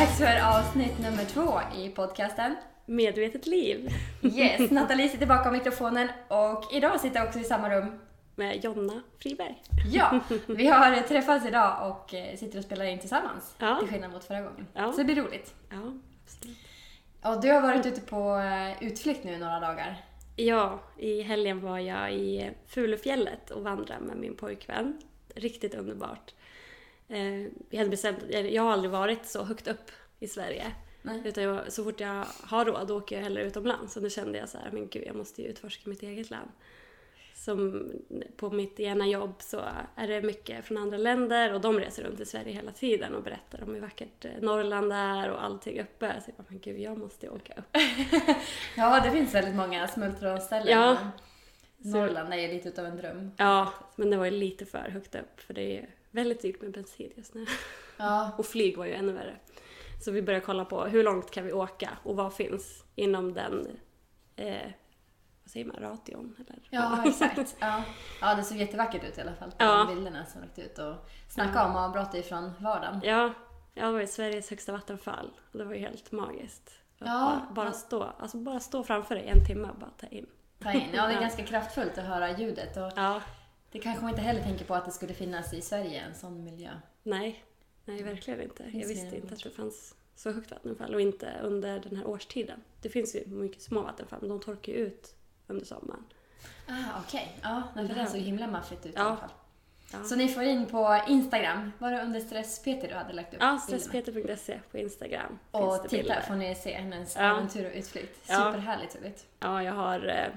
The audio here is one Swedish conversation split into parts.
dags för avsnitt nummer två i podcasten. Medvetet liv Yes, Nathalie sitter bakom mikrofonen och idag sitter jag också i samma rum. med Jonna Friberg. Ja, vi har träffats idag och eh, sitter och spelar in tillsammans. Ja. Till skillnad mot förra gången. Ja. Så det blir roligt. Ja, absolut. Och du har varit ute på eh, utflykt nu några dagar. Ja, i helgen var jag i Fulufjället och vandrade med min pojkvän. Riktigt underbart. Eh, vi hade bestämt, eller jag har aldrig varit så högt upp i Sverige. Nej. Utan jag, så fort jag har råd åker jag hellre utomlands. Och nu kände jag så här, men gud jag måste ju utforska mitt eget land. Som på mitt ena jobb så är det mycket från andra länder och de reser runt i Sverige hela tiden och berättar om hur vackert eh, Norrland är och allting uppe. Så jag bara, men gud jag måste åka upp. Ja, det finns väldigt många smultronställen. Ja. Norrland är ju lite utav en dröm. Ja, men det var ju lite för högt upp för det är väldigt dyrt med bensin just nu. Ja, Och flyg var ju ännu värre. Så vi började kolla på hur långt kan vi åka och vad finns inom den, eh, vad säger man, ration? Eller? ja exakt. Ja. ja, det såg jättevackert ut i alla fall på Ja. de bilderna som lagt ut. Och snacka om avbrott ifrån vardagen. Ja, jag var i Sveriges högsta vattenfall och det var ju helt magiskt. Ja. bara, bara, stå, alltså bara stå framför dig en timme och bara ta in. Ta in. Ja, det är Ja. ganska kraftfullt att höra ljudet. Och Ja, det kanske man inte heller tänker på att det skulle finnas i Sverige, en sån miljö. nej, nej verkligen inte. Jag visste inte att det fanns så högt vattenfall och inte under den här årstiden. Det finns ju mycket små vattenfall men de torkar ju ut under sommaren. Ah, okej. Ja, nej, för det såg himla maffigt ut i Ja. alla fall. Ja. Så ni får in på Instagram. Var det under stress-Peter du hade lagt upp Ja, stresspeter.se på Instagram Och titta bilder. får ni se hennes Ja. äventyr och utflykt. Ja. Superhärligt roligt. Ja, jag har eh,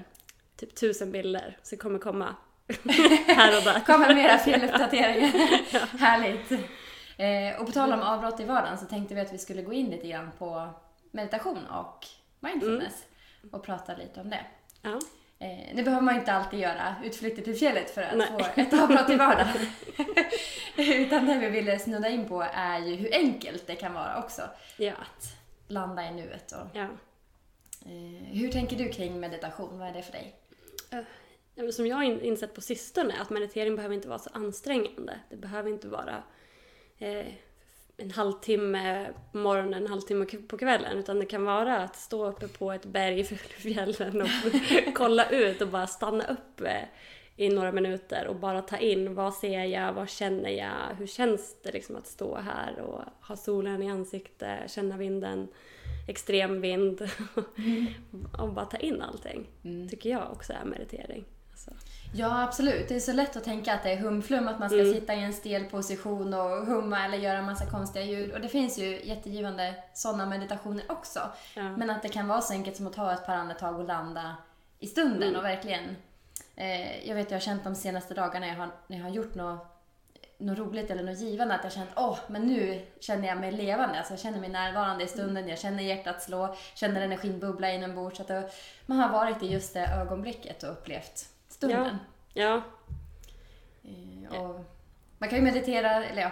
typ tusen bilder så det kommer komma här och där. kommer mera filmuppdateringar. Härligt. Eh, och på tal om avbrott i vardagen så tänkte vi att vi skulle gå in lite grann på meditation och mindfulness och prata lite om det. Ja. Eh, nu behöver man inte alltid göra utflykter till fjället för att Nej. få ett avbrott i vardagen. Utan det vi ville snudda in på är ju hur enkelt det kan vara också Ja. att landa i nuet. Och, ja. eh, hur tänker du kring meditation? Vad är det för dig? Som jag har in- insett på sistone, att meditering behöver inte vara så ansträngande. Det behöver inte vara eh, en halvtimme på morgonen, en halvtimme på kvällen. Utan det kan vara att stå uppe på ett berg i fjällen och kolla ut och bara stanna upp eh, i några minuter och bara ta in vad ser jag, vad känner jag, hur känns det liksom att stå här och ha solen i ansiktet, känna vinden, extrem vind och bara ta in allting. Tycker jag också är meditering. Alltså, Ja, absolut. Det är så lätt att tänka att det är humflum, att man ska Mm. sitta i en stel position och humma eller göra en massa konstiga ljud. Och det finns ju jättegivande sådana meditationer också. ja. Men att det kan vara så enkelt som att ta ett par andetag och landa i stunden Mm. och verkligen... Eh, jag vet, jag har känt de senaste dagarna när jag har, när jag har gjort något, något roligt eller något givande att jag känt åh, men nu känner jag mig levande. Alltså jag känner mig närvarande i stunden, jag känner hjärtat slå, känner energin bubbla inombords. Så att man har varit i just det ögonblicket och upplevt stunden. ja, Eh, Och man kan ju meditera, eller ja,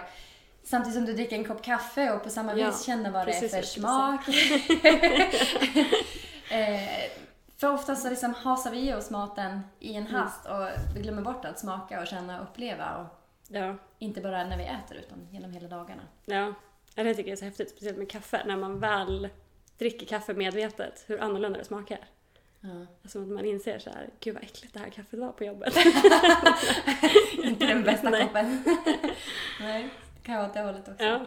samtidigt som du dricker en kopp kaffe och på samma Ja, vis känna vad det är för smak. eh, för ofta så liksom hasar vi oss maten i en Mm. hast och vi glömmer bort att smaka och känna och uppleva. Och ja, inte bara när vi äter utan genom hela dagarna. ja. Ja, Det tycker jag är så häftigt, speciellt med kaffe. När man väl dricker kaffe medvetet, hur annorlunda det smakar. Ja. Alltså att man inser så här, gud vad äckligt det här kaffet var på jobbet. inte den bästa Nej. koppen. Nej, det kan vara åt det hållet också. Ja,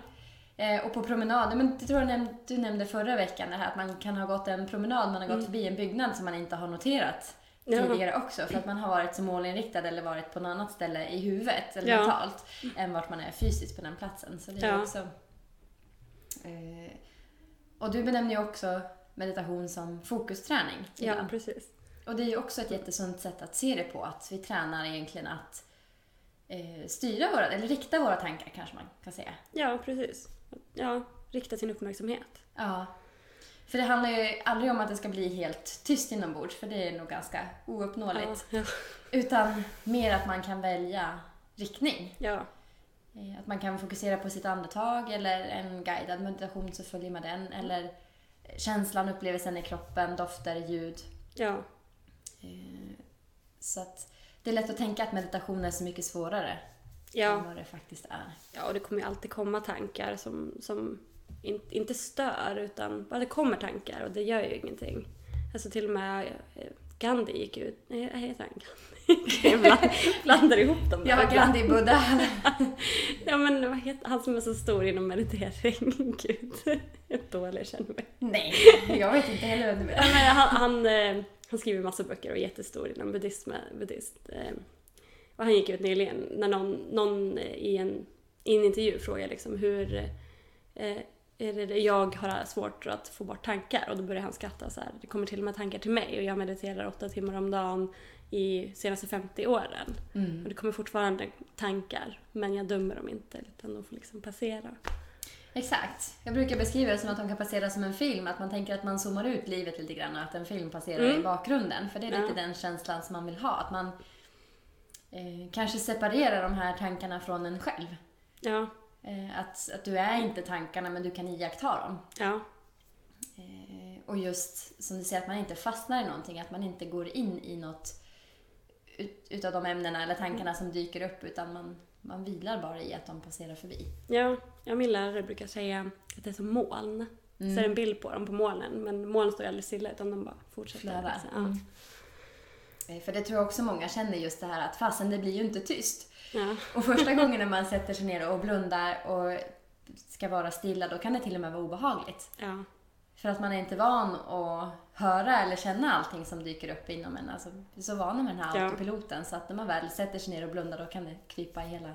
Eh, och på promenader, men det tror jag näm- du nämnde förra veckan det här att man kan ha gått en promenad, man har gått Mm. förbi en byggnad som man inte har noterat Ja. tidigare också för att man har varit så målinriktad eller varit på något annat ställe i huvudet eller Ja. mentalt än vart man är fysiskt på den platsen. Så det är Ja. också... Eh, och du benämner ju också meditation som fokusträning. ja ibland. precis. Och det är ju också ett jättesunt sätt att se det på, att vi tränar egentligen att eh, styra våra, eller rikta våra tankar kanske man kan säga. Ja, precis. Ja, rikta sin uppmärksamhet. Ja. För det handlar ju aldrig om att det ska bli helt tyst inombords, för det är nog ganska ouppnåeligt. Ja, ja, Utan mer att man kan välja riktning. ja, Eh, Att man kan fokusera på sitt andetag eller en guidad meditation så följer man den. Eller känslan, upplevelsen i kroppen, dofter, ljud. ja, Eh, Så att det är lätt att tänka att meditation är så mycket svårare än ja. vad det faktiskt är. Ja, och det kommer ju alltid komma tankar som, som in, inte stör utan bara det kommer tankar och det gör ju ingenting. Alltså till och med eh, Gandhi gick ut, nej heter han Gandhi? Jag bland- blandar ihop dem där Ja, ibland. Gandhi, Buddha. Ja men vad heter han som är så stor inom meditering? Gud, jag är dålig jag känner mig. Nej, jag vet inte heller vem du menar. men han, han, eh, han skriver massa böcker och är jättestor inom buddhism. buddhist. eh, Och han gick ut nyligen när någon, någon eh, i, en, i en intervju frågade liksom hur jag har svårt att få bort tankar och då börjar han skratta så här. Det kommer till och med tankar till mig och jag mediterar åtta timmar om dagen i senaste 50 åren. Mm. Och det kommer fortfarande tankar men jag dömer dem inte utan de får liksom passera. Exakt. Jag brukar beskriva det som att de kan passera som en film. Att man tänker att man zoomar ut livet lite grann och att en film passerar Mm. i bakgrunden. För det är lite Ja. den känslan som man vill ha. Att man eh, kanske separerar de här tankarna från en själv. Ja, Eh, att, att du är inte tankarna men du kan iaktta dem. ja, Eh, och just som du säger, att man inte fastnar i någonting. Att man inte går in i något ut, utav de ämnena eller tankarna som dyker upp. Utan man, man vilar bara i att de passerar förbi. ja. ja min lärare brukar säga att det är som moln. Så är det en bild på dem på molnen men molnen står ju aldrig stilla utan de bara fortsätter. Flödar. Ja. Mm. Eh, För det tror jag också många känner just det här att fasen det blir ju inte tyst. Ja. Och första gången när man sätter sig ner och blundar och ska vara stilla då kan det till och med vara obehagligt. Ja. För att man är inte van att höra eller känna allting som dyker upp inom en. Alltså, vi är så vana med den här Ja. autopiloten så att när man väl sätter sig ner och blundar då kan det krypa i hela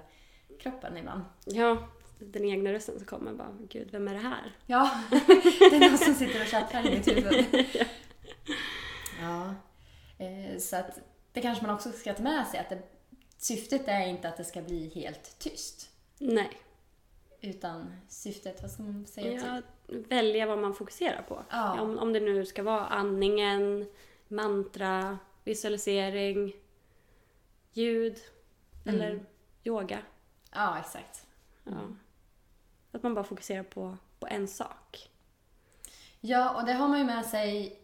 kroppen ibland. ja, den egna rösten som kommer bara, gud vem är det här? Ja, det är någon som sitter och tjattrar i mitt huvud. Ja, eh, så att det kanske man också ska ta med sig att det, syftet är inte att det ska bli helt tyst. Nej. Utan syftet, vad ska man säga? Ja? Välja vad man fokuserar på. Ja. Om, om det nu ska vara andningen, mantra, visualisering, ljud eller Mm. yoga. ja, exakt. Ja. Att man bara fokuserar på, på en sak. Ja, och det har man ju med sig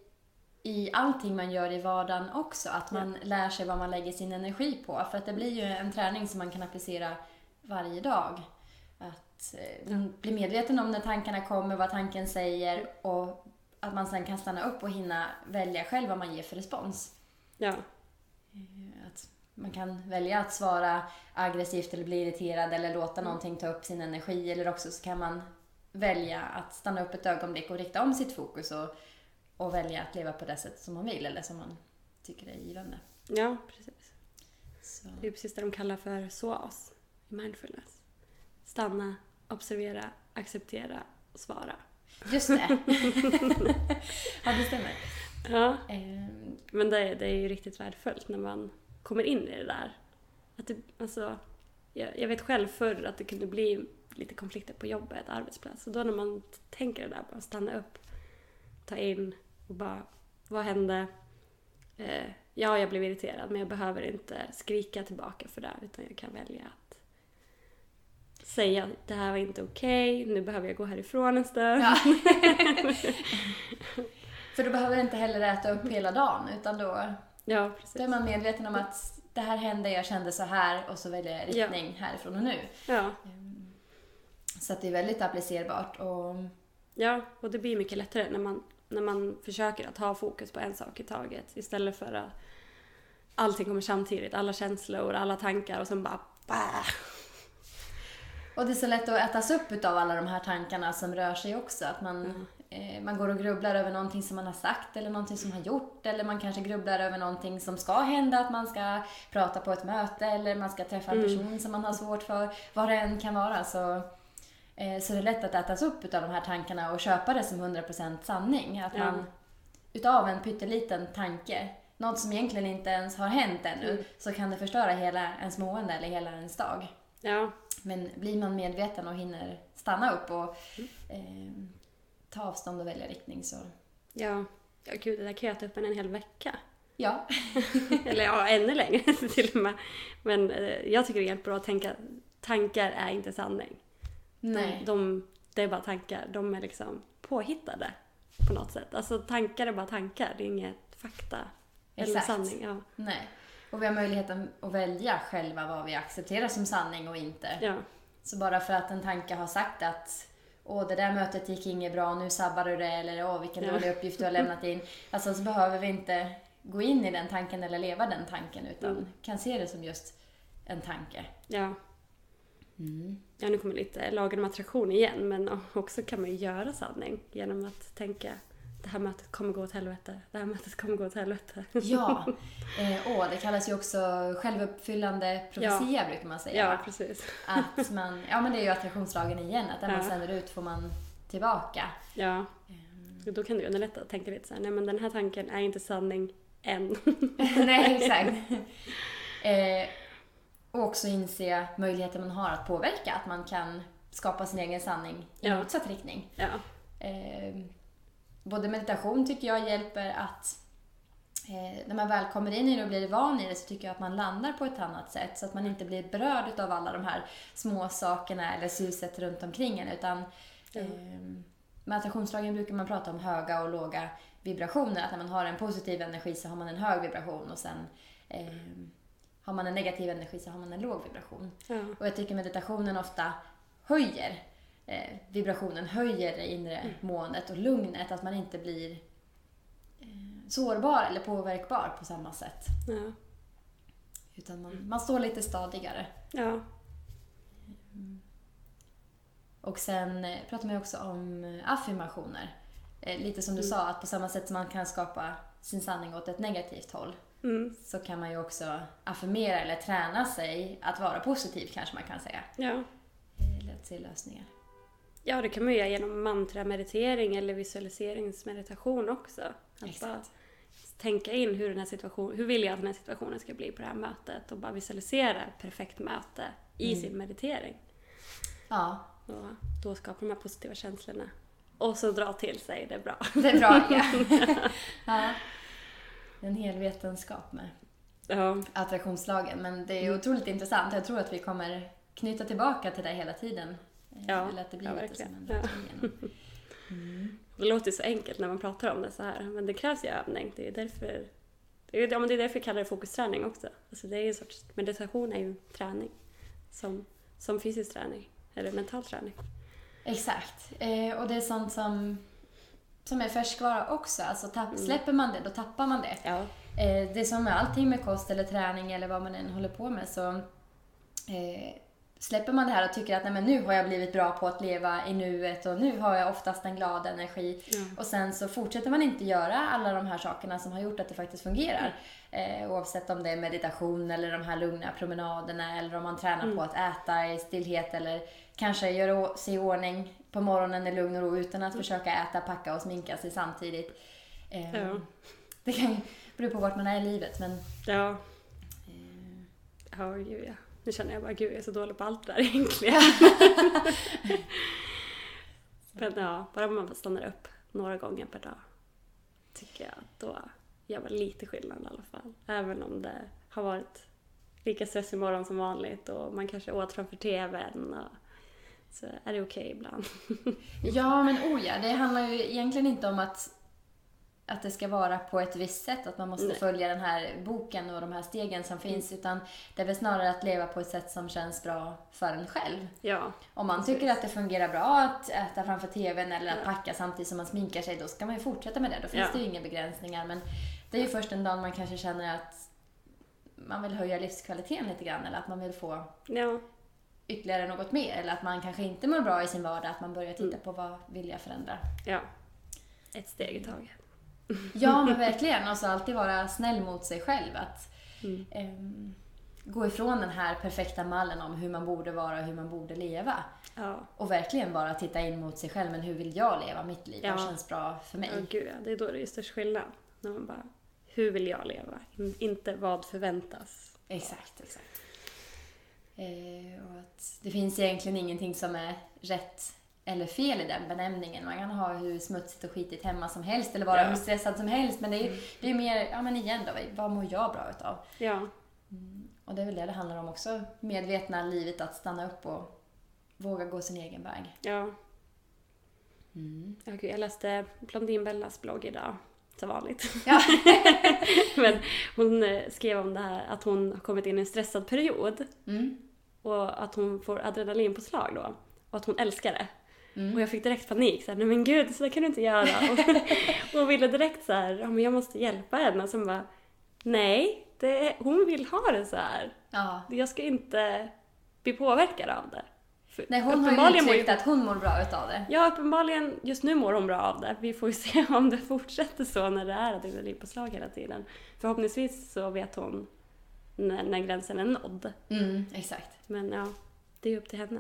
i allting man gör i vardagen också. Att man lär sig vad man lägger sin energi på. För att det blir ju en träning som man kan applicera varje dag. Att bli medveten om när tankarna kommer, vad tanken säger och att man sen kan stanna upp och hinna välja själv vad man ger för respons. Ja. Eh, Att man kan välja att svara aggressivt eller bli irriterad eller låta någonting ta upp sin energi. Eller också så kan man välja att stanna upp ett ögonblick och rikta om sitt fokus och, och välja att leva på det sätt som man vill eller som man tycker är givande. ja, precis. Så. Det är precis det de kallar för SOAS mindfulness. Stanna, observera, acceptera och svara. Just det. ja, det stämmer. Ja. Ehm, Men det, är- det är ju riktigt värdefullt när man kommer in i det där. Att det, alltså, jag, jag vet själv förr att det kunde bli lite konflikter på jobbet, arbetsplats. Och då när man tänker det där, bara stanna upp, ta in och bara, vad hände? Eh, ja, jag blev irriterad men jag behöver inte skrika tillbaka för det utan jag kan välja att säga att det här var inte okej, nu behöver jag gå härifrån en stund. ja. För då behöver du inte heller äta upp hela dagen utan då, Ja, precis. då är man medveten om att det här hände, jag kände så här och så väljer jag Ja. riktning härifrån och nu. Ja. Så att det är väldigt applicerbart och Ja, och det blir mycket lättare när man, när man försöker att ha fokus på en sak i taget istället för att allting kommer samtidigt, alla känslor, alla tankar och sen bara bah. Och det är så lätt att ätas upp av alla de här tankarna som rör sig också. Att man, Mm. eh, man går och grubblar över någonting som man har sagt eller någonting som man har gjort. Eller man kanske grubblar över någonting som ska hända. Att man ska prata på ett möte eller man ska träffa en Mm. person som man har svårt för. Vad det än kan vara. Så, eh, så det är lätt att ätas upp av de här tankarna och köpa det som 100% sanning. Att man utav en pytteliten tanke, något som egentligen inte ens har hänt ännu, Mm. så kan det förstöra hela ens mående eller hela ens dag. Ja, Men blir man medveten och hinner stanna upp och Mm. eh, ta avstånd och välja riktning så ja. Ja, gud, det där kan jag äta upp en, hel vecka. ja. Eller ja, ännu längre till och med. Men eh, jag tycker det är helt bra att tänka, tankar är inte sanning. Nej. De, de, det är bara tankar, de är liksom påhittade på något sätt. Alltså tankar är bara tankar, det är inget fakta. Eller Exakt. sanning. Ja. Nej. Och vi har möjligheten att välja själva vad vi accepterar som sanning och inte. Ja. Så bara för att en tanke har sagt att åh det där mötet gick inget bra, nu sabbar du det eller åh vilken Ja. dålig uppgift du har lämnat in. Alltså så behöver vi inte gå in i den tanken eller leva den tanken utan Mm. kan se det som just en tanke. Ja. Mm. ja, nu kommer lite lagen om attraktion igen men också kan man ju göra sanning genom att tänka det här mötet kommer gå åt helvete, det här mötet kommer gå åt helvete. Ja, eh, åh, det kallas ju också självuppfyllande profetia brukar man säga. Ja, va? precis. Att man, ja men det är ju attraktionslagen igen, att det man Ja. sänder ut får man tillbaka. Ja, och då kan det underlätta att tänka lite så här, nej men den här tanken är inte sanning än. Nej, exakt. Eh, och också inse möjligheten man har att påverka, att man kan skapa sin egen sanning i Ja. motsatt riktning. Ja, Eh, både meditation tycker jag hjälper att eh, när man väl kommer in i det och blir van i det så tycker jag att man landar på ett annat sätt så att man inte blir berörd av alla de här små sakerna eller suset runt omkring en utan Ja. eh, meditationslagen brukar man prata om höga och låga vibrationer. Att när man har en positiv energi så har man en hög vibration och sen eh, har man en negativ energi så har man en låg vibration. ja, Och jag tycker meditationen ofta höjer eh, vibrationen, höjer det inre måendet och lugnet. Att man inte blir eh, sårbar eller påverkbar på samma sätt. ja, Utan man, man står lite stadigare. ja, Och sen eh, pratar man också om eh, affirmationer. Eh, lite som du Mm. sa, att på samma sätt som man kan skapa sin sanning åt ett negativt håll mm, så kan man ju också affirmera eller träna sig att vara positiv kanske man kan säga. ja. Eller se lösningar. Ja, det kan man ju göra genom mantrameditering eller visualiseringsmeditation också. Att Exakt. bara tänka in hur den här situationen, hur vill jag att den här situationen ska bli på det här mötet och bara visualisera ett perfekt möte i Mm. sin meditering. Ja, Och då skapar de här positiva känslorna. Och så dra till sig, det är bra. Det är bra, ja. ja. En hel vetenskap med Ja, attraktionslagen. Men det är Mm. otroligt intressant. Jag tror att vi kommer knyta tillbaka till det hela tiden. Eh, Ja, Eller att det blir ja, lite som en Ja. Mm. det låter så enkelt när man pratar om det så här, men det krävs ju övning. Det är därför, det är, ja, men det är därför vi kallar det fokusträning också. Alltså det är en sorts, meditation är ju träning. Som, som fysisk träning, eller mental träning. Exakt. Eh, och det är sånt som, som är färskvara också. Alltså tapp, Mm. Släpper man det, då tappar man det. Ja. Eh, det är som med allting med kost eller träning eller vad man än håller på med så eh, släpper man det här och tycker att Nej, men nu har jag blivit bra på att leva i nuet och nu har jag oftast en glad energi. Ja. Och sen så fortsätter man inte göra alla de här sakerna som har gjort att det faktiskt fungerar. Eh, oavsett om det är meditation eller de här lugna promenaderna eller om man tränar på att äta i stillhet eller kanske göra å- sig i ordning på morgonen i lugn och ro utan att försöka äta, packa och sminka sig samtidigt. Eh, Ja. Det kan ju bero på vart man är i livet men Ja. eh, Ja, gud ja. Nu känner jag bara, gud jag är så dålig på allt det där egentligen. Men ja, bara man stannar upp några gånger per dag tycker jag att då gör man lite skillnad i alla fall. Även om det har varit lika stressig morgon som vanligt och man kanske åt framför TVn och så är det okej ibland. Ja, men oh ja, det handlar ju egentligen inte om att, att det ska vara på ett visst sätt, att man måste Nej. följa den här boken och de här stegen som finns, utan det är väl snarare att leva på ett sätt som känns bra för en själv. Ja, Om man Precis. tycker att det fungerar bra att äta framför TVn eller att Ja. packa samtidigt som man sminkar sig, då ska man ju fortsätta med det. Då finns Ja. det ju inga begränsningar. Men det är ju först en dag man kanske känner att man vill höja livskvaliteten lite grann eller att man vill få ja, ytterligare något mer eller att man kanske inte mår bra i sin vardag, att man börjar titta Mm. på vad vill jag förändra. ja. Ett steg i taget. Ja, men verkligen. Och så alltid vara snäll mot sig själv. Att Mm. ehm, gå ifrån den här perfekta mallen om hur man borde vara och hur man borde leva. Ja, Och verkligen bara titta in mot sig själv. Men hur vill jag leva mitt liv? Vad Ja. känns bra för mig? Ja, gud ja. Det är då det är störst skillnad. När man bara, hur vill jag leva? In- Inte vad förväntas. Exakt, exakt. Eh, och att det finns egentligen ingenting som är rätt eller fel i den benämningen. Man kan ha hur smutsigt och skitigt hemma som helst eller vara Ja. hur stressad som helst. Men det är ju det är mer, ja men igen då, vad mår jag bra utav? Ja, Och det är väl det det handlar om också. Medvetna livet, att stanna upp och våga gå sin egen väg. ja. Ja, gud, jag läste Blondinbellas blogg idag. Som vanligt. Ja. Men hon eh, skrev om det här att hon har kommit in i en stressad period. Mm. Och att hon får adrenalinpåslag då. Och att hon älskar det. Och jag fick direkt panik. Så här, nej men gud, så där kan du inte göra. och, och ville direkt så här, ja men jag måste hjälpa henne. Och sen bara, nej, det, hon vill ha det så här. Ja. Jag ska inte bli påverkad av det. För Nej, hon har ju uttryckt att hon mår bra utav det. Ja, uppenbarligen just nu mår hon bra av det. Vi får ju se om det fortsätter så när det är adrenalinpåslag hela tiden. Förhoppningsvis så vet hon när, när gränsen är nådd. Mm, exakt. Men ja, det är upp till henne.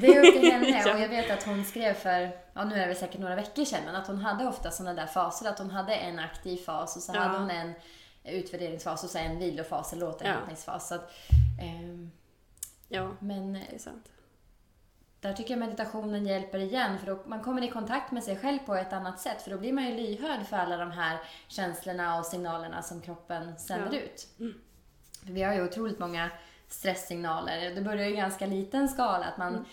Det är upp till henne Ja. och jag vet att hon skrev för, ja nu är det säkert några veckor sedan, men att hon hade ofta sådana där faser. Att hon hade en aktiv fas och så Ja. hade hon en utvärderingsfas och så en vilofas eller återhämtningsfas. Så att, ehm, Ja, men det är sant. där tycker jag meditationen hjälper igen för då man kommer i kontakt med sig själv på ett annat sätt för då blir man ju lyhörd för alla de här känslorna och signalerna som kroppen sänder Ja. ut. För vi har ju otroligt många stresssignaler. Det börjar ju i ganska liten skala att man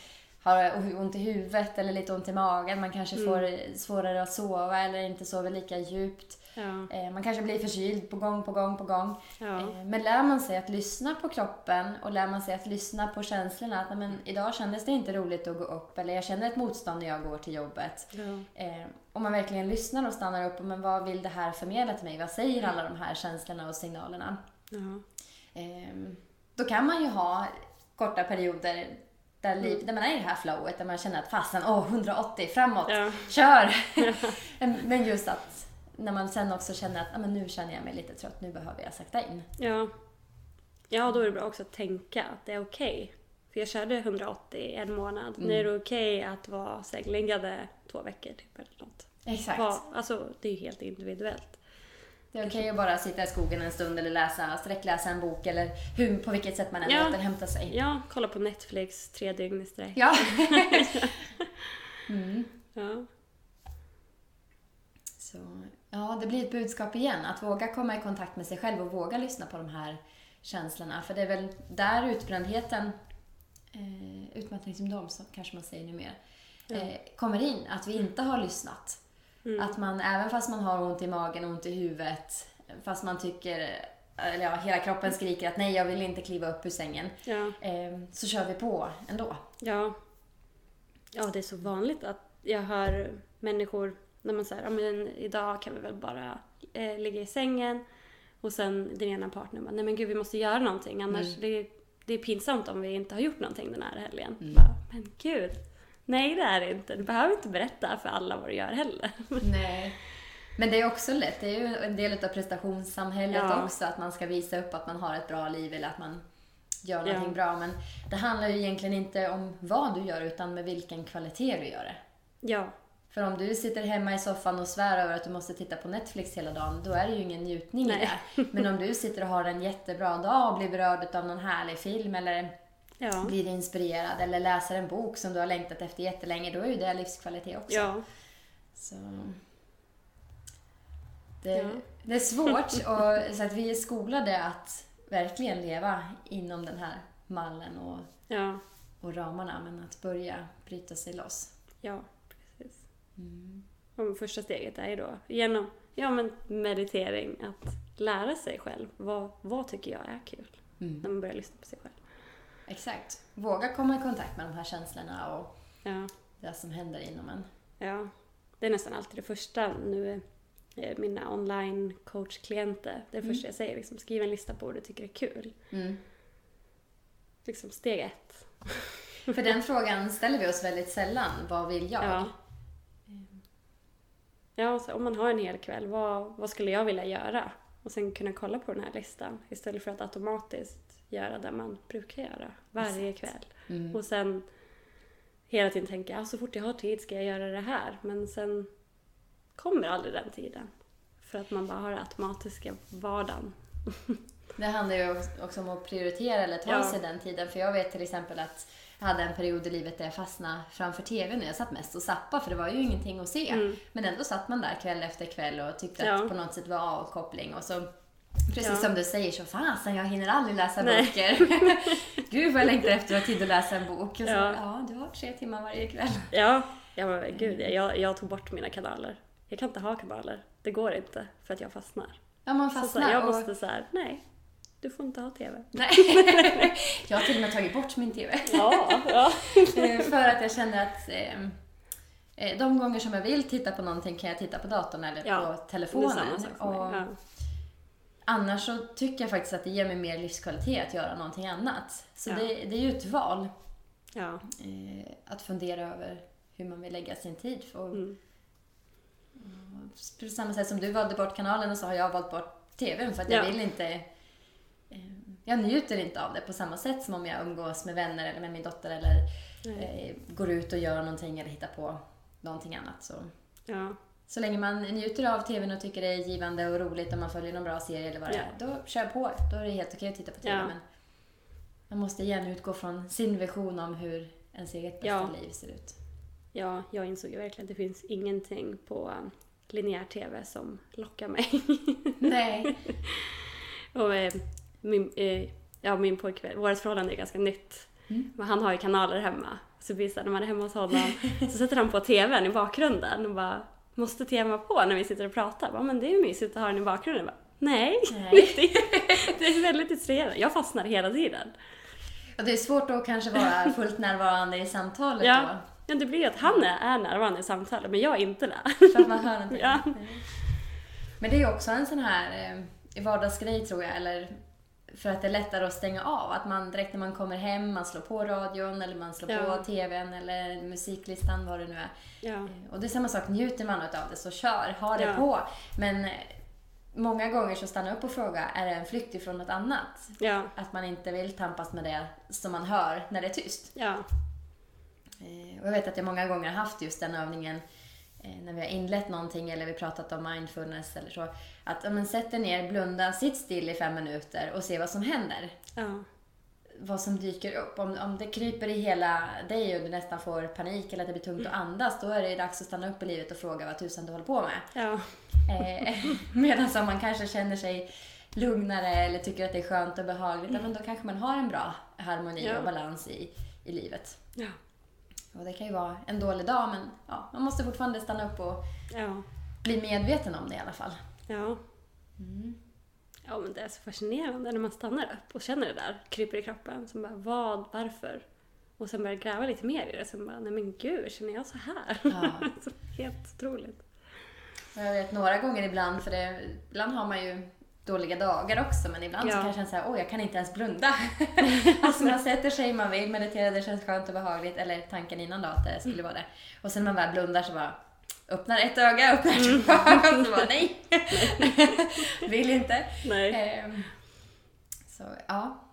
har ont i huvudet eller lite ont i magen. Man kanske får svårare att sova eller inte sover lika djupt. Ja, Eh, Man kanske blir förkyld på gång, på gång, på gång. ja, Eh, Men lär man sig att lyssna på kroppen och lär man sig att lyssna på känslorna att "Nej, men, idag kändes det inte roligt att gå upp eller jag känner ett motstånd när jag går till jobbet. ja, Eh, om man verkligen lyssnar och stannar upp men vad vill det här förmedla till mig? Vad säger alla de här känslorna och signalerna? ja, Eh, då kan man ju ha korta perioder där, liv, där man är i det här flowet, där man känner att fasen, åh, 180 framåt, Ja. kör! men just att när man sen också känner att ah, men nu känner jag mig lite trött, nu behöver jag sakta in. ja. Ja, då är det bra också att tänka att det är okej. För jag körde 180 en månad. Nu är det okej att vara sängliggande två veckor typ eller något. Exakt. Var, alltså, det är ju helt individuellt. Det är okej att bara sitta i skogen en stund eller läsa, sträckläsa en bok eller hur, på vilket sätt man än Ja. återhämtar sig. Ja, kolla på Netflix tre dygn i sträck. Ja. mm. Ja. Så, ja, det blir ett budskap igen. Att våga komma i kontakt med sig själv och våga lyssna på de här känslorna. För det är väl där utbrändheten, eh, utmattningssyndrom kanske man säger numera, eh, kommer in. Att vi inte har lyssnat. Mm. Att man, även fast man har ont i magen, ont i huvudet, fast man tycker, eller ja, hela kroppen skriker att nej, jag vill inte kliva upp ur sängen. Ja. Eh, så kör vi på ändå. Ja. Ja, det är så vanligt att jag hör människor när man säger ja men idag kan vi väl bara eh, ligga i sängen och sen den ena partnern bara nej men gud vi måste göra någonting annars Mm. det, det är pinsamt om vi inte har gjort någonting den här helgen. Mm. Bara, men gud, nej det är det inte. Du behöver inte berätta för alla vad du gör heller. Nej. Men det är också lätt. Det är ju en del av prestationssamhället Ja. också. Att man ska visa upp att man har ett bra liv eller att man gör Ja. någonting bra. Men det handlar ju egentligen inte om vad du gör utan med vilken kvalitet du gör det. Ja, För om du sitter hemma i soffan och svär över att du måste titta på Netflix hela dagen, då är det ju ingen njutning i Nej. det. Men om du sitter och har en jättebra dag och blir berörd av någon härlig film eller ja, blir inspirerad eller läser en bok som du har längtat efter jättelänge, då är ju det livskvalitet också. ja, Så... Det, Ja. det är svårt och, så att vi är skolade att verkligen leva inom den här mallen och, ja, och ramarna, men att börja bryta sig loss. ja, precis. Och första steget är ju då genom ja, men meditering att lära sig själv. Vad, vad tycker jag är kul? När man börjar lyssna på sig själv. Exakt. Våga komma i kontakt med de här känslorna och Ja, det som händer inom en. ja. Det är nästan alltid det första nu. eh, Mina online coachklienter. Det det första jag säger. Liksom, skriv en lista på vad du tycker är kul. Mm. Liksom steg ett. För den frågan ställer vi oss väldigt sällan. Vad vill jag? Ja. Ja, så om man har en hel kväll, vad, vad skulle jag vilja göra? Och sen kunna kolla på den här listan istället för att automatiskt göra det man brukar göra varje kväll. Mm. Och sen hela tiden tänka, ja, så fort jag har tid ska jag göra det här. Men sen kommer aldrig den tiden. För att man bara har det automatiska vardagen. Det handlar ju också om att prioritera eller ta Ja. sig den tiden. För jag vet till exempel att jag hade en period i livet där jag fastnade framför TVn jag satt mest och zappade för det var ju ingenting att se. Mm. Men ändå satt man där kväll efter kväll och tyckte Ja. att på något sätt var avkoppling. Och så, precis Ja. som du säger, så fasen jag hinner aldrig läsa Nej. böcker. Gud vad jag längtar efter att ha tid att läsa en bok. Och så, Ja. ja, du har tre timmar varje kväll. Ja, ja men gud, jag, jag tog bort mina kanaler. Jag kan inte ha kanaler. Det går inte för att jag fastnar. Ja, man Så, så fastnar. jag och- måste så här, nej, du får inte ha TV. Nej. jag har till och med tagit bort min TV. Ja, ja. Eh, för att jag känner att eh, Eh, De gånger som jag vill titta på någonting kan jag titta på datorn eller Ja, på telefonen. Och Ja. Annars så tycker jag faktiskt att det ger mig mer livskvalitet att göra någonting annat. Så Ja. det, det är ju ett val. Ja. Eh, att fundera över hur man vill lägga sin tid. För, Mm. På samma sätt som du valde bort kanalen så har jag valt bort TVn för att jag Ja. vill inte... Eh, jag njuter inte av det på samma sätt som om jag umgås med vänner eller med min dotter eller eh, går ut och gör någonting eller hittar på någonting annat. Så, Ja. Så länge man njuter av TVn och tycker det är givande och roligt och man följer någon bra serie eller vad det Ja. är, då kör på. Då är det helt okej att titta på TV. Ja. Men man måste gärna utgå från sin vision om hur ens eget bästa Ja. liv ser ut. ja, jag insåg ju verkligen att det finns ingenting på um, linjär TV som lockar mig. Nej. Och eh, min, eh, ja, min pojkvän, vårt förhållande är ganska nytt. Mm. Men han har ju kanaler hemma. Så blir det när man är hemma hos honom så sätter han på TVn i bakgrunden och bara Måste vara på när vi sitter och pratar? Bara, men det är ju mysigt att ha den i bakgrunden. Bara, Nej, Nej. det, det är väldigt distraherande. Jag fastnar hela tiden. Och det är svårt att kanske vara fullt närvarande i samtalet Ja. då. Ja, det blir ju att han är, är närvarande i samtalet men jag är inte det. För att man hör någonting. Ja. Men det är ju också en sån här eh, vardagsgrej tror jag, eller för att det är lättare att stänga av. Att man direkt när man kommer hem, man slår på radion eller man slår Ja. på TVn eller musiklistan, vad det nu är. Ja, Eh, Och det är samma sak, njuter man av det så kör, ha det Ja. på. Men eh, många gånger så stannar jag upp och frågar, är det en flykt ifrån något annat? Att man inte vill tampas med det som man hör när det är tyst. Eh, Och jag vet att jag många gånger har haft just den övningen när vi har inlett någonting eller vi pratat om mindfulness eller så. Att om man sätter ner, blunda, sitt still i fem minuter och se vad som händer. ja, Vad som dyker upp. Om, om det kryper i hela dig och du nästan får panik eller att det blir tungt att andas, då är det dags att stanna upp i livet och fråga vad tusan du håller på med. ja, Eh, Medan om man kanske känner sig lugnare eller tycker att det är skönt och behagligt, ja, men då kanske man har en bra harmoni Ja. och balans i, i livet. ja, Och det kan ju vara en dålig dag, men ja, man måste fortfarande stanna upp och ja, bli medveten om det i alla fall. Ja. Ja men det är så fascinerande när man stannar upp och känner det där, kryper i kroppen. Så bara, vad, varför? Och sen börjar gräva lite mer i det. Sen bara, nej men gud, känner jag så här? Ja. så helt otroligt. Jag vet några gånger ibland, för det, ibland har man ju dåliga dagar också, men ibland så Ja. kan jag känna såhär, åh jag kan inte ens blunda. alltså man sätter sig, man vill meditera, det känns skönt och behagligt, eller tanken innan då att det skulle vara det. Och sen när man väl blundar så bara, öppnar ett öga, öppnar två ögon, så bara nej. vill inte. Nej. Ehm, så ja,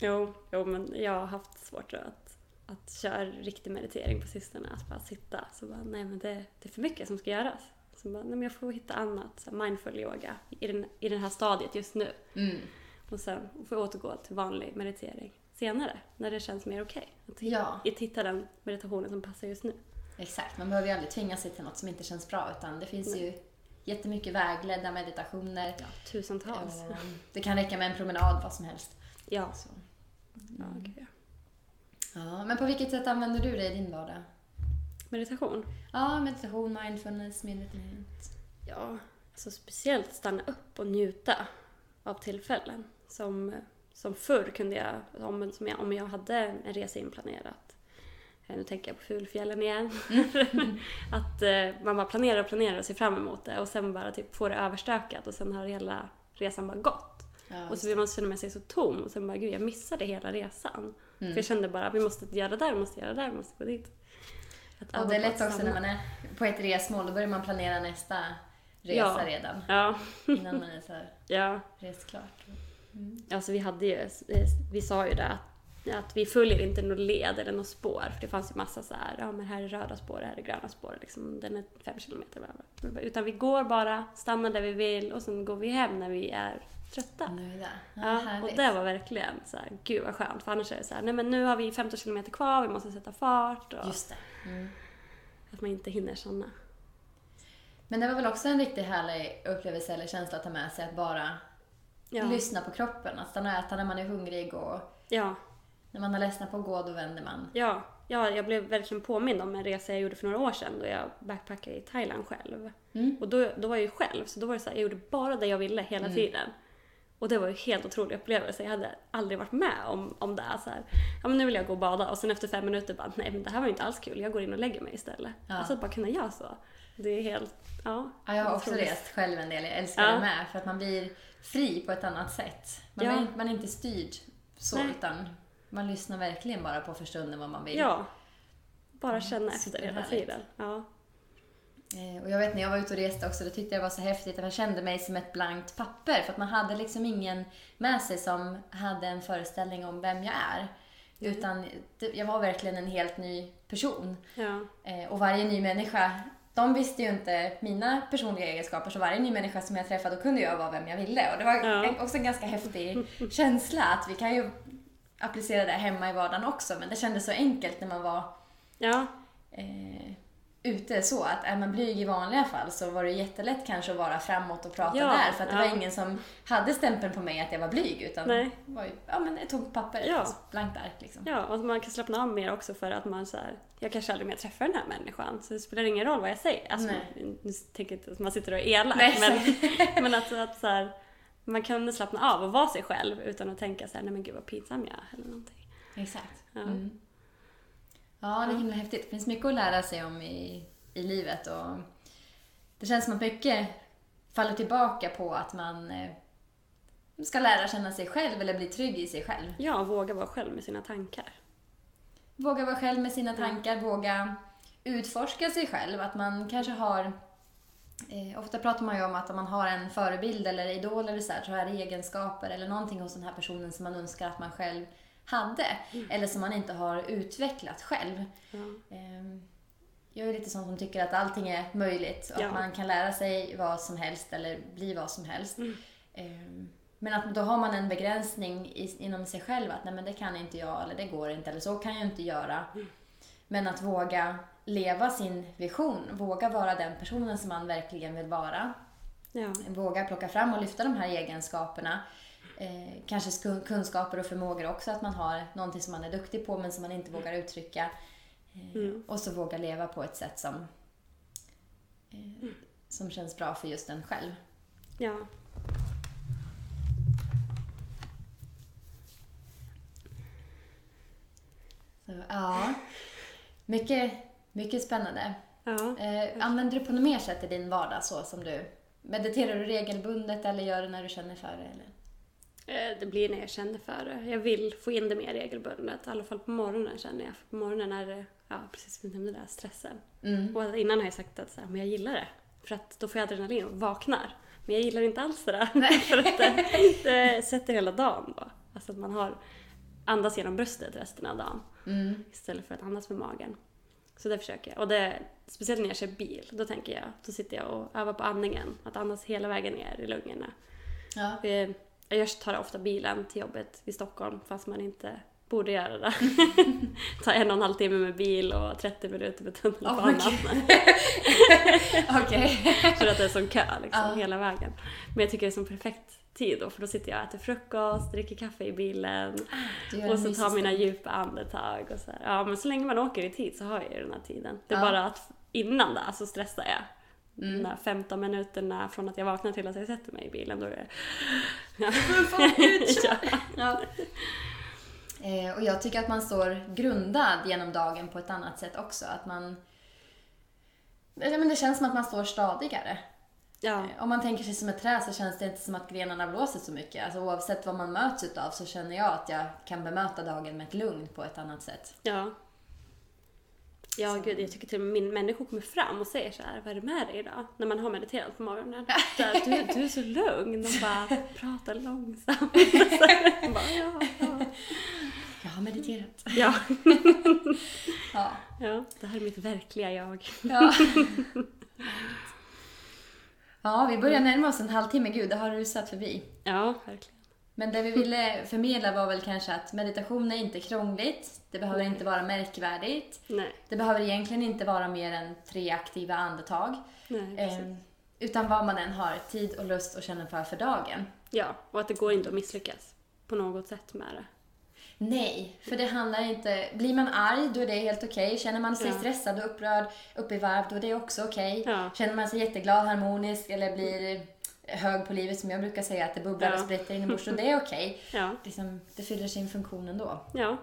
Jo, jo, men jag har haft svårt att, att köra riktig meditering på sistone. Att bara sitta. Så bara, nej men det, det är för mycket som ska göras. Så bara, nej men jag får hitta annat. Så mindful yoga i, den, i det här stadiet just nu. mm. Och sen får jag återgå till vanlig meditering senare. När det känns mer okej. Att hitta, Ja. att hitta den meditationen som passar just nu. Exakt, man behöver ju aldrig tvinga sig till något som inte känns bra utan det finns ju jättemycket vägledda meditationer. Ja, tusentals. Eh, Det kan räcka med en promenad, vad som helst. Ja. Så. ja, gud, ja. Men på vilket sätt använder du det i din vardag? Meditation. Ja, meditation, mindfulness, medvetenhet. Ja, alltså speciellt stanna upp och njuta av tillfällen. Som, som förr kunde jag, om, som jag, om jag hade en resa inplanerat. Eh, Nu tänker jag på Fulfjällen igen. att eh, man bara planerar och planerar och ser fram emot det och sen bara typ får det överstökat och sen har hela resan bara gått. Ja, Och så vill man känna med sig så tom och sen bara gud jag missade hela resan. Mm. För jag kände bara vi måste göra det där, vi måste göra det där, vi måste gå dit. Att och det är lätt också när man är på ett resmål, då börjar man planera nästa resa Ja. redan. Ja, Innan man är så här ja. rest klart. Alltså vi hade ju, vi sa ju det att, att vi följer inte något led eller något spår. För det fanns ju massa så här, ja men här är röda spår, här är gröna spår, liksom, den är fem kilometer. Bla bla. Utan vi går bara, stannar där vi vill och sen går vi hem när vi är trötta. Nu är. Ja, Ja, och det var verkligen så här, gud vad skönt. För annars är det så här, nej men nu har vi 15 kilometer kvar, vi måste sätta fart. Och Just det. Mm. att man inte hinner såna. Men det var väl också en riktigt härlig upplevelse eller känsla att ta med sig att bara Ja, lyssna på kroppen. Att stanna och äta när man är hungrig och ja, när man har ledsnat på att gå, då vänder man. ja, ja, jag blev verkligen påmind om en resa jag gjorde för några år sedan då jag backpackade i Thailand själv. Mm. Och då, då var jag ju själv, så då var det så här, jag gjorde bara det jag ville hela Mm. tiden. Och det var ju helt otrolig upplevelse. Jag hade aldrig varit med om, om det. Så här, ja men nu vill jag gå och bada och sen efter fem minuter bara, nej men det här var ju inte alls kul, jag går in och lägger mig istället. Ja. Alltså att bara kunna göra så. Det är helt, ja. Ja, jag har också otroligt. rest själv en del. Jag älskar Ja. det med. För att man blir fri på ett annat sätt. Man, Ja. är, man är inte styrd så, Nej. utan man lyssnar verkligen bara på för stunden vad man vill. Ja. Bara känna efter hela tiden. Ja. Eh, Och jag vet när jag var ute och reste också, då tyckte jag det var så häftigt att jag kände mig som ett blankt papper. För att man hade liksom ingen med sig som hade en föreställning om vem jag är. Utan det- jag var verkligen en helt ny person. Ja. Eh, Och varje ny människa, de visste ju inte mina personliga egenskaper, så varje ny människa som jag träffade, då kunde jag vara vem jag ville. Och det var Ja. också en ganska häftig känsla att vi kan ju applicera det hemma i vardagen också, men det kändes så enkelt när man var Ja. eh, ute så att är man blyg i vanliga fall så var det jättelätt kanske att vara framåt och prata Ja, där för att det ja. var ingen som hade stämpeln på mig att jag var blyg utan Nej. det var ju, ja men ett tomt papper, Ja. ett blankt ark liksom. Ja, och man kan slappna av mer också för att man så här, jag kanske aldrig mer träffar den här människan så det spelar ingen roll vad jag säger. Alltså, Nej. nu tänker jag inte att man sitter och är elak Nej, men, men att, att så här, man kan slappna av och vara sig själv utan att tänka så här, nej men gud vad pinsam jag är eller någonting. Exakt. Ja. Mm. Ja, det är himla häftigt. Det finns mycket att lära sig om i, i livet och det känns som att mycket faller tillbaka på att man eh, ska lära känna sig själv eller bli trygg i sig själv. Ja, våga vara själv med sina tankar. Våga vara själv med sina tankar, våga utforska sig själv. Att man kanske har... Eh, ofta pratar man ju om att om man har en förebild eller idol eller så här, så är det egenskaper eller någonting hos den här personen som man önskar att man själv hade. Eller som man inte har utvecklat själv. Ja. Eh, jag är lite sån som tycker att allting är möjligt och Ja. att man kan lära sig vad som helst eller bli vad som helst. Mm. Eh, Men att då har man en begränsning i, inom sig själv att nej men det kan inte jag eller det går inte eller så kan jag inte göra. Men att våga leva sin vision, våga vara den personen som man verkligen vill vara. Ja. Våga plocka fram och lyfta de här egenskaperna. Eh, kanske kunskaper och förmågor också, att man har någonting som man är duktig på men som man inte vågar uttrycka. Eh, Mm. Och så våga leva på ett sätt som, eh, som känns bra för just en själv. ja. Så, ja, mycket, mycket spännande. ja. Eh, använder du på något mer sätt i din vardag så som du Mediterar du regelbundet eller gör det när du känner för det? Eller? Eh, Det blir när jag känner för det. Jag vill få in det mer regelbundet. I alla fall på morgonen känner jag. För på morgonen är det, ja precis som du nämnde där, stressen. Mm. Och innan har jag sagt att så här, men jag gillar det. För att då får jag adrenalin och vaknar. Men jag gillar inte alls det där. för att det, det sätter hela dagen då. Alltså att man har andas genom bröstet resten av dagen. Mm. Istället för att andas med magen. Så det försöker jag. Och det, speciellt när jag kör bil, då tänker jag, då sitter jag och övar på andningen. Att andas hela vägen ner i lungorna. Ja. Eh, Jag tar ofta bilen till jobbet i Stockholm fast man inte borde göra det. Ta en och en halv timme med bil och 30 minuter med tunnelbanan. Okej. för att det är som kö liksom, Ja. hela vägen. Men jag tycker det är som perfekt tid då för då sitter jag och äter frukost, dricker kaffe i bilen gör och så tar mina djupa andetag och så här. Ja men så länge man åker i tid så har jag ju den här tiden. Det är Ja. bara att innan det så stressar jag. Mm. De här 15 minuterna från att jag vaknar till att jag sätter mig i bilen då är det... Ja. ja. Ja. Eh, och jag tycker att man står grundad genom dagen på ett annat sätt också. Att man... Men det känns som att man står stadigare. Ja. Eh, Om man tänker sig som ett träd så känns det inte som att grenarna blåser så mycket. Alltså, oavsett vad man möts utav så känner jag att jag kan bemöta dagen med ett lugn på ett annat sätt. Ja. Ja, gud, jag tycker till och med min människor kommer fram och säger så här, vad är det med dig idag? När man har mediterat på morgonen. Så här, du, du är så lugn och bara pratar långsamt. Så här, bara, ja, ja. Jag har mediterat. Ja. Ja. ja, det här är mitt verkliga jag. Ja. Ja, vi börjar närma oss en halvtimme. Gud, det har rusat förbi. Ja, verkligen. Men det vi ville förmedla var väl kanske att meditation är inte krångligt. Det behöver inte vara märkvärdigt. Nej, Det behöver egentligen inte vara mer än tre aktiva andetag. nej. Eh, utan vad man än har tid och lust och känner för för dagen. Ja, och att det går inte att misslyckas på något sätt med det. Nej, för det handlar inte... Blir man arg, då är det helt okej. Känner man sig Ja. stressad och upprörd, upp i varv, då är det också okej. Ja. Känner man sig jätteglad, harmonisk eller blir hög på livet som jag brukar säga att det bubblar Ja. och spritter inombords och det är okej. Ja, Liksom, det fyller sin funktion ändå. ja.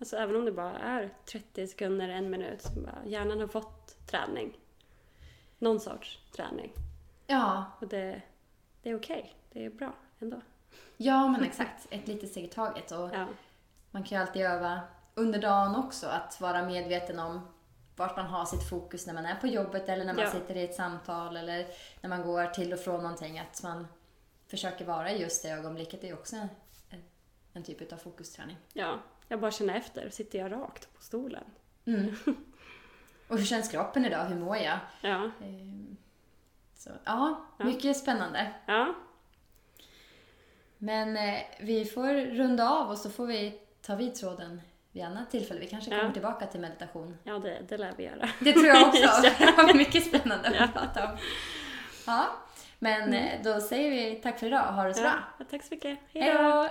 Alltså även om det bara är 30 sekunder, en minut, så bara hjärnan har fått träning. Någon sorts träning. Ja, Och det, det är okej. Det är bra ändå. ja men exakt. Ett litet steg i taget. Och Ja, man kan ju alltid öva under dagen också att vara medveten om vart man har sitt fokus när man är på jobbet eller när man Ja. sitter i ett samtal eller när man går till och från någonting. Att man försöker vara i just det ögonblicket. Är också en, en typ av fokusträning. ja. Jag bara känner efter. Sitter jag rakt på stolen? Mm. Och hur känns kroppen idag? Hur mår jag? Ja, Ehm, Så, ja, Ja. mycket spännande. ja, Men eh, vi får runda av och så får vi ta vid tråden vid annat tillfälle. Vi kanske kommer Ja. tillbaka till meditation. ja det, det lär vi göra. Det tror jag också. Ja. Det var mycket spännande Ja. att prata om. Ja, men eh, då säger vi tack för idag. Ha det så bra. Ja, tack så mycket. Hej då!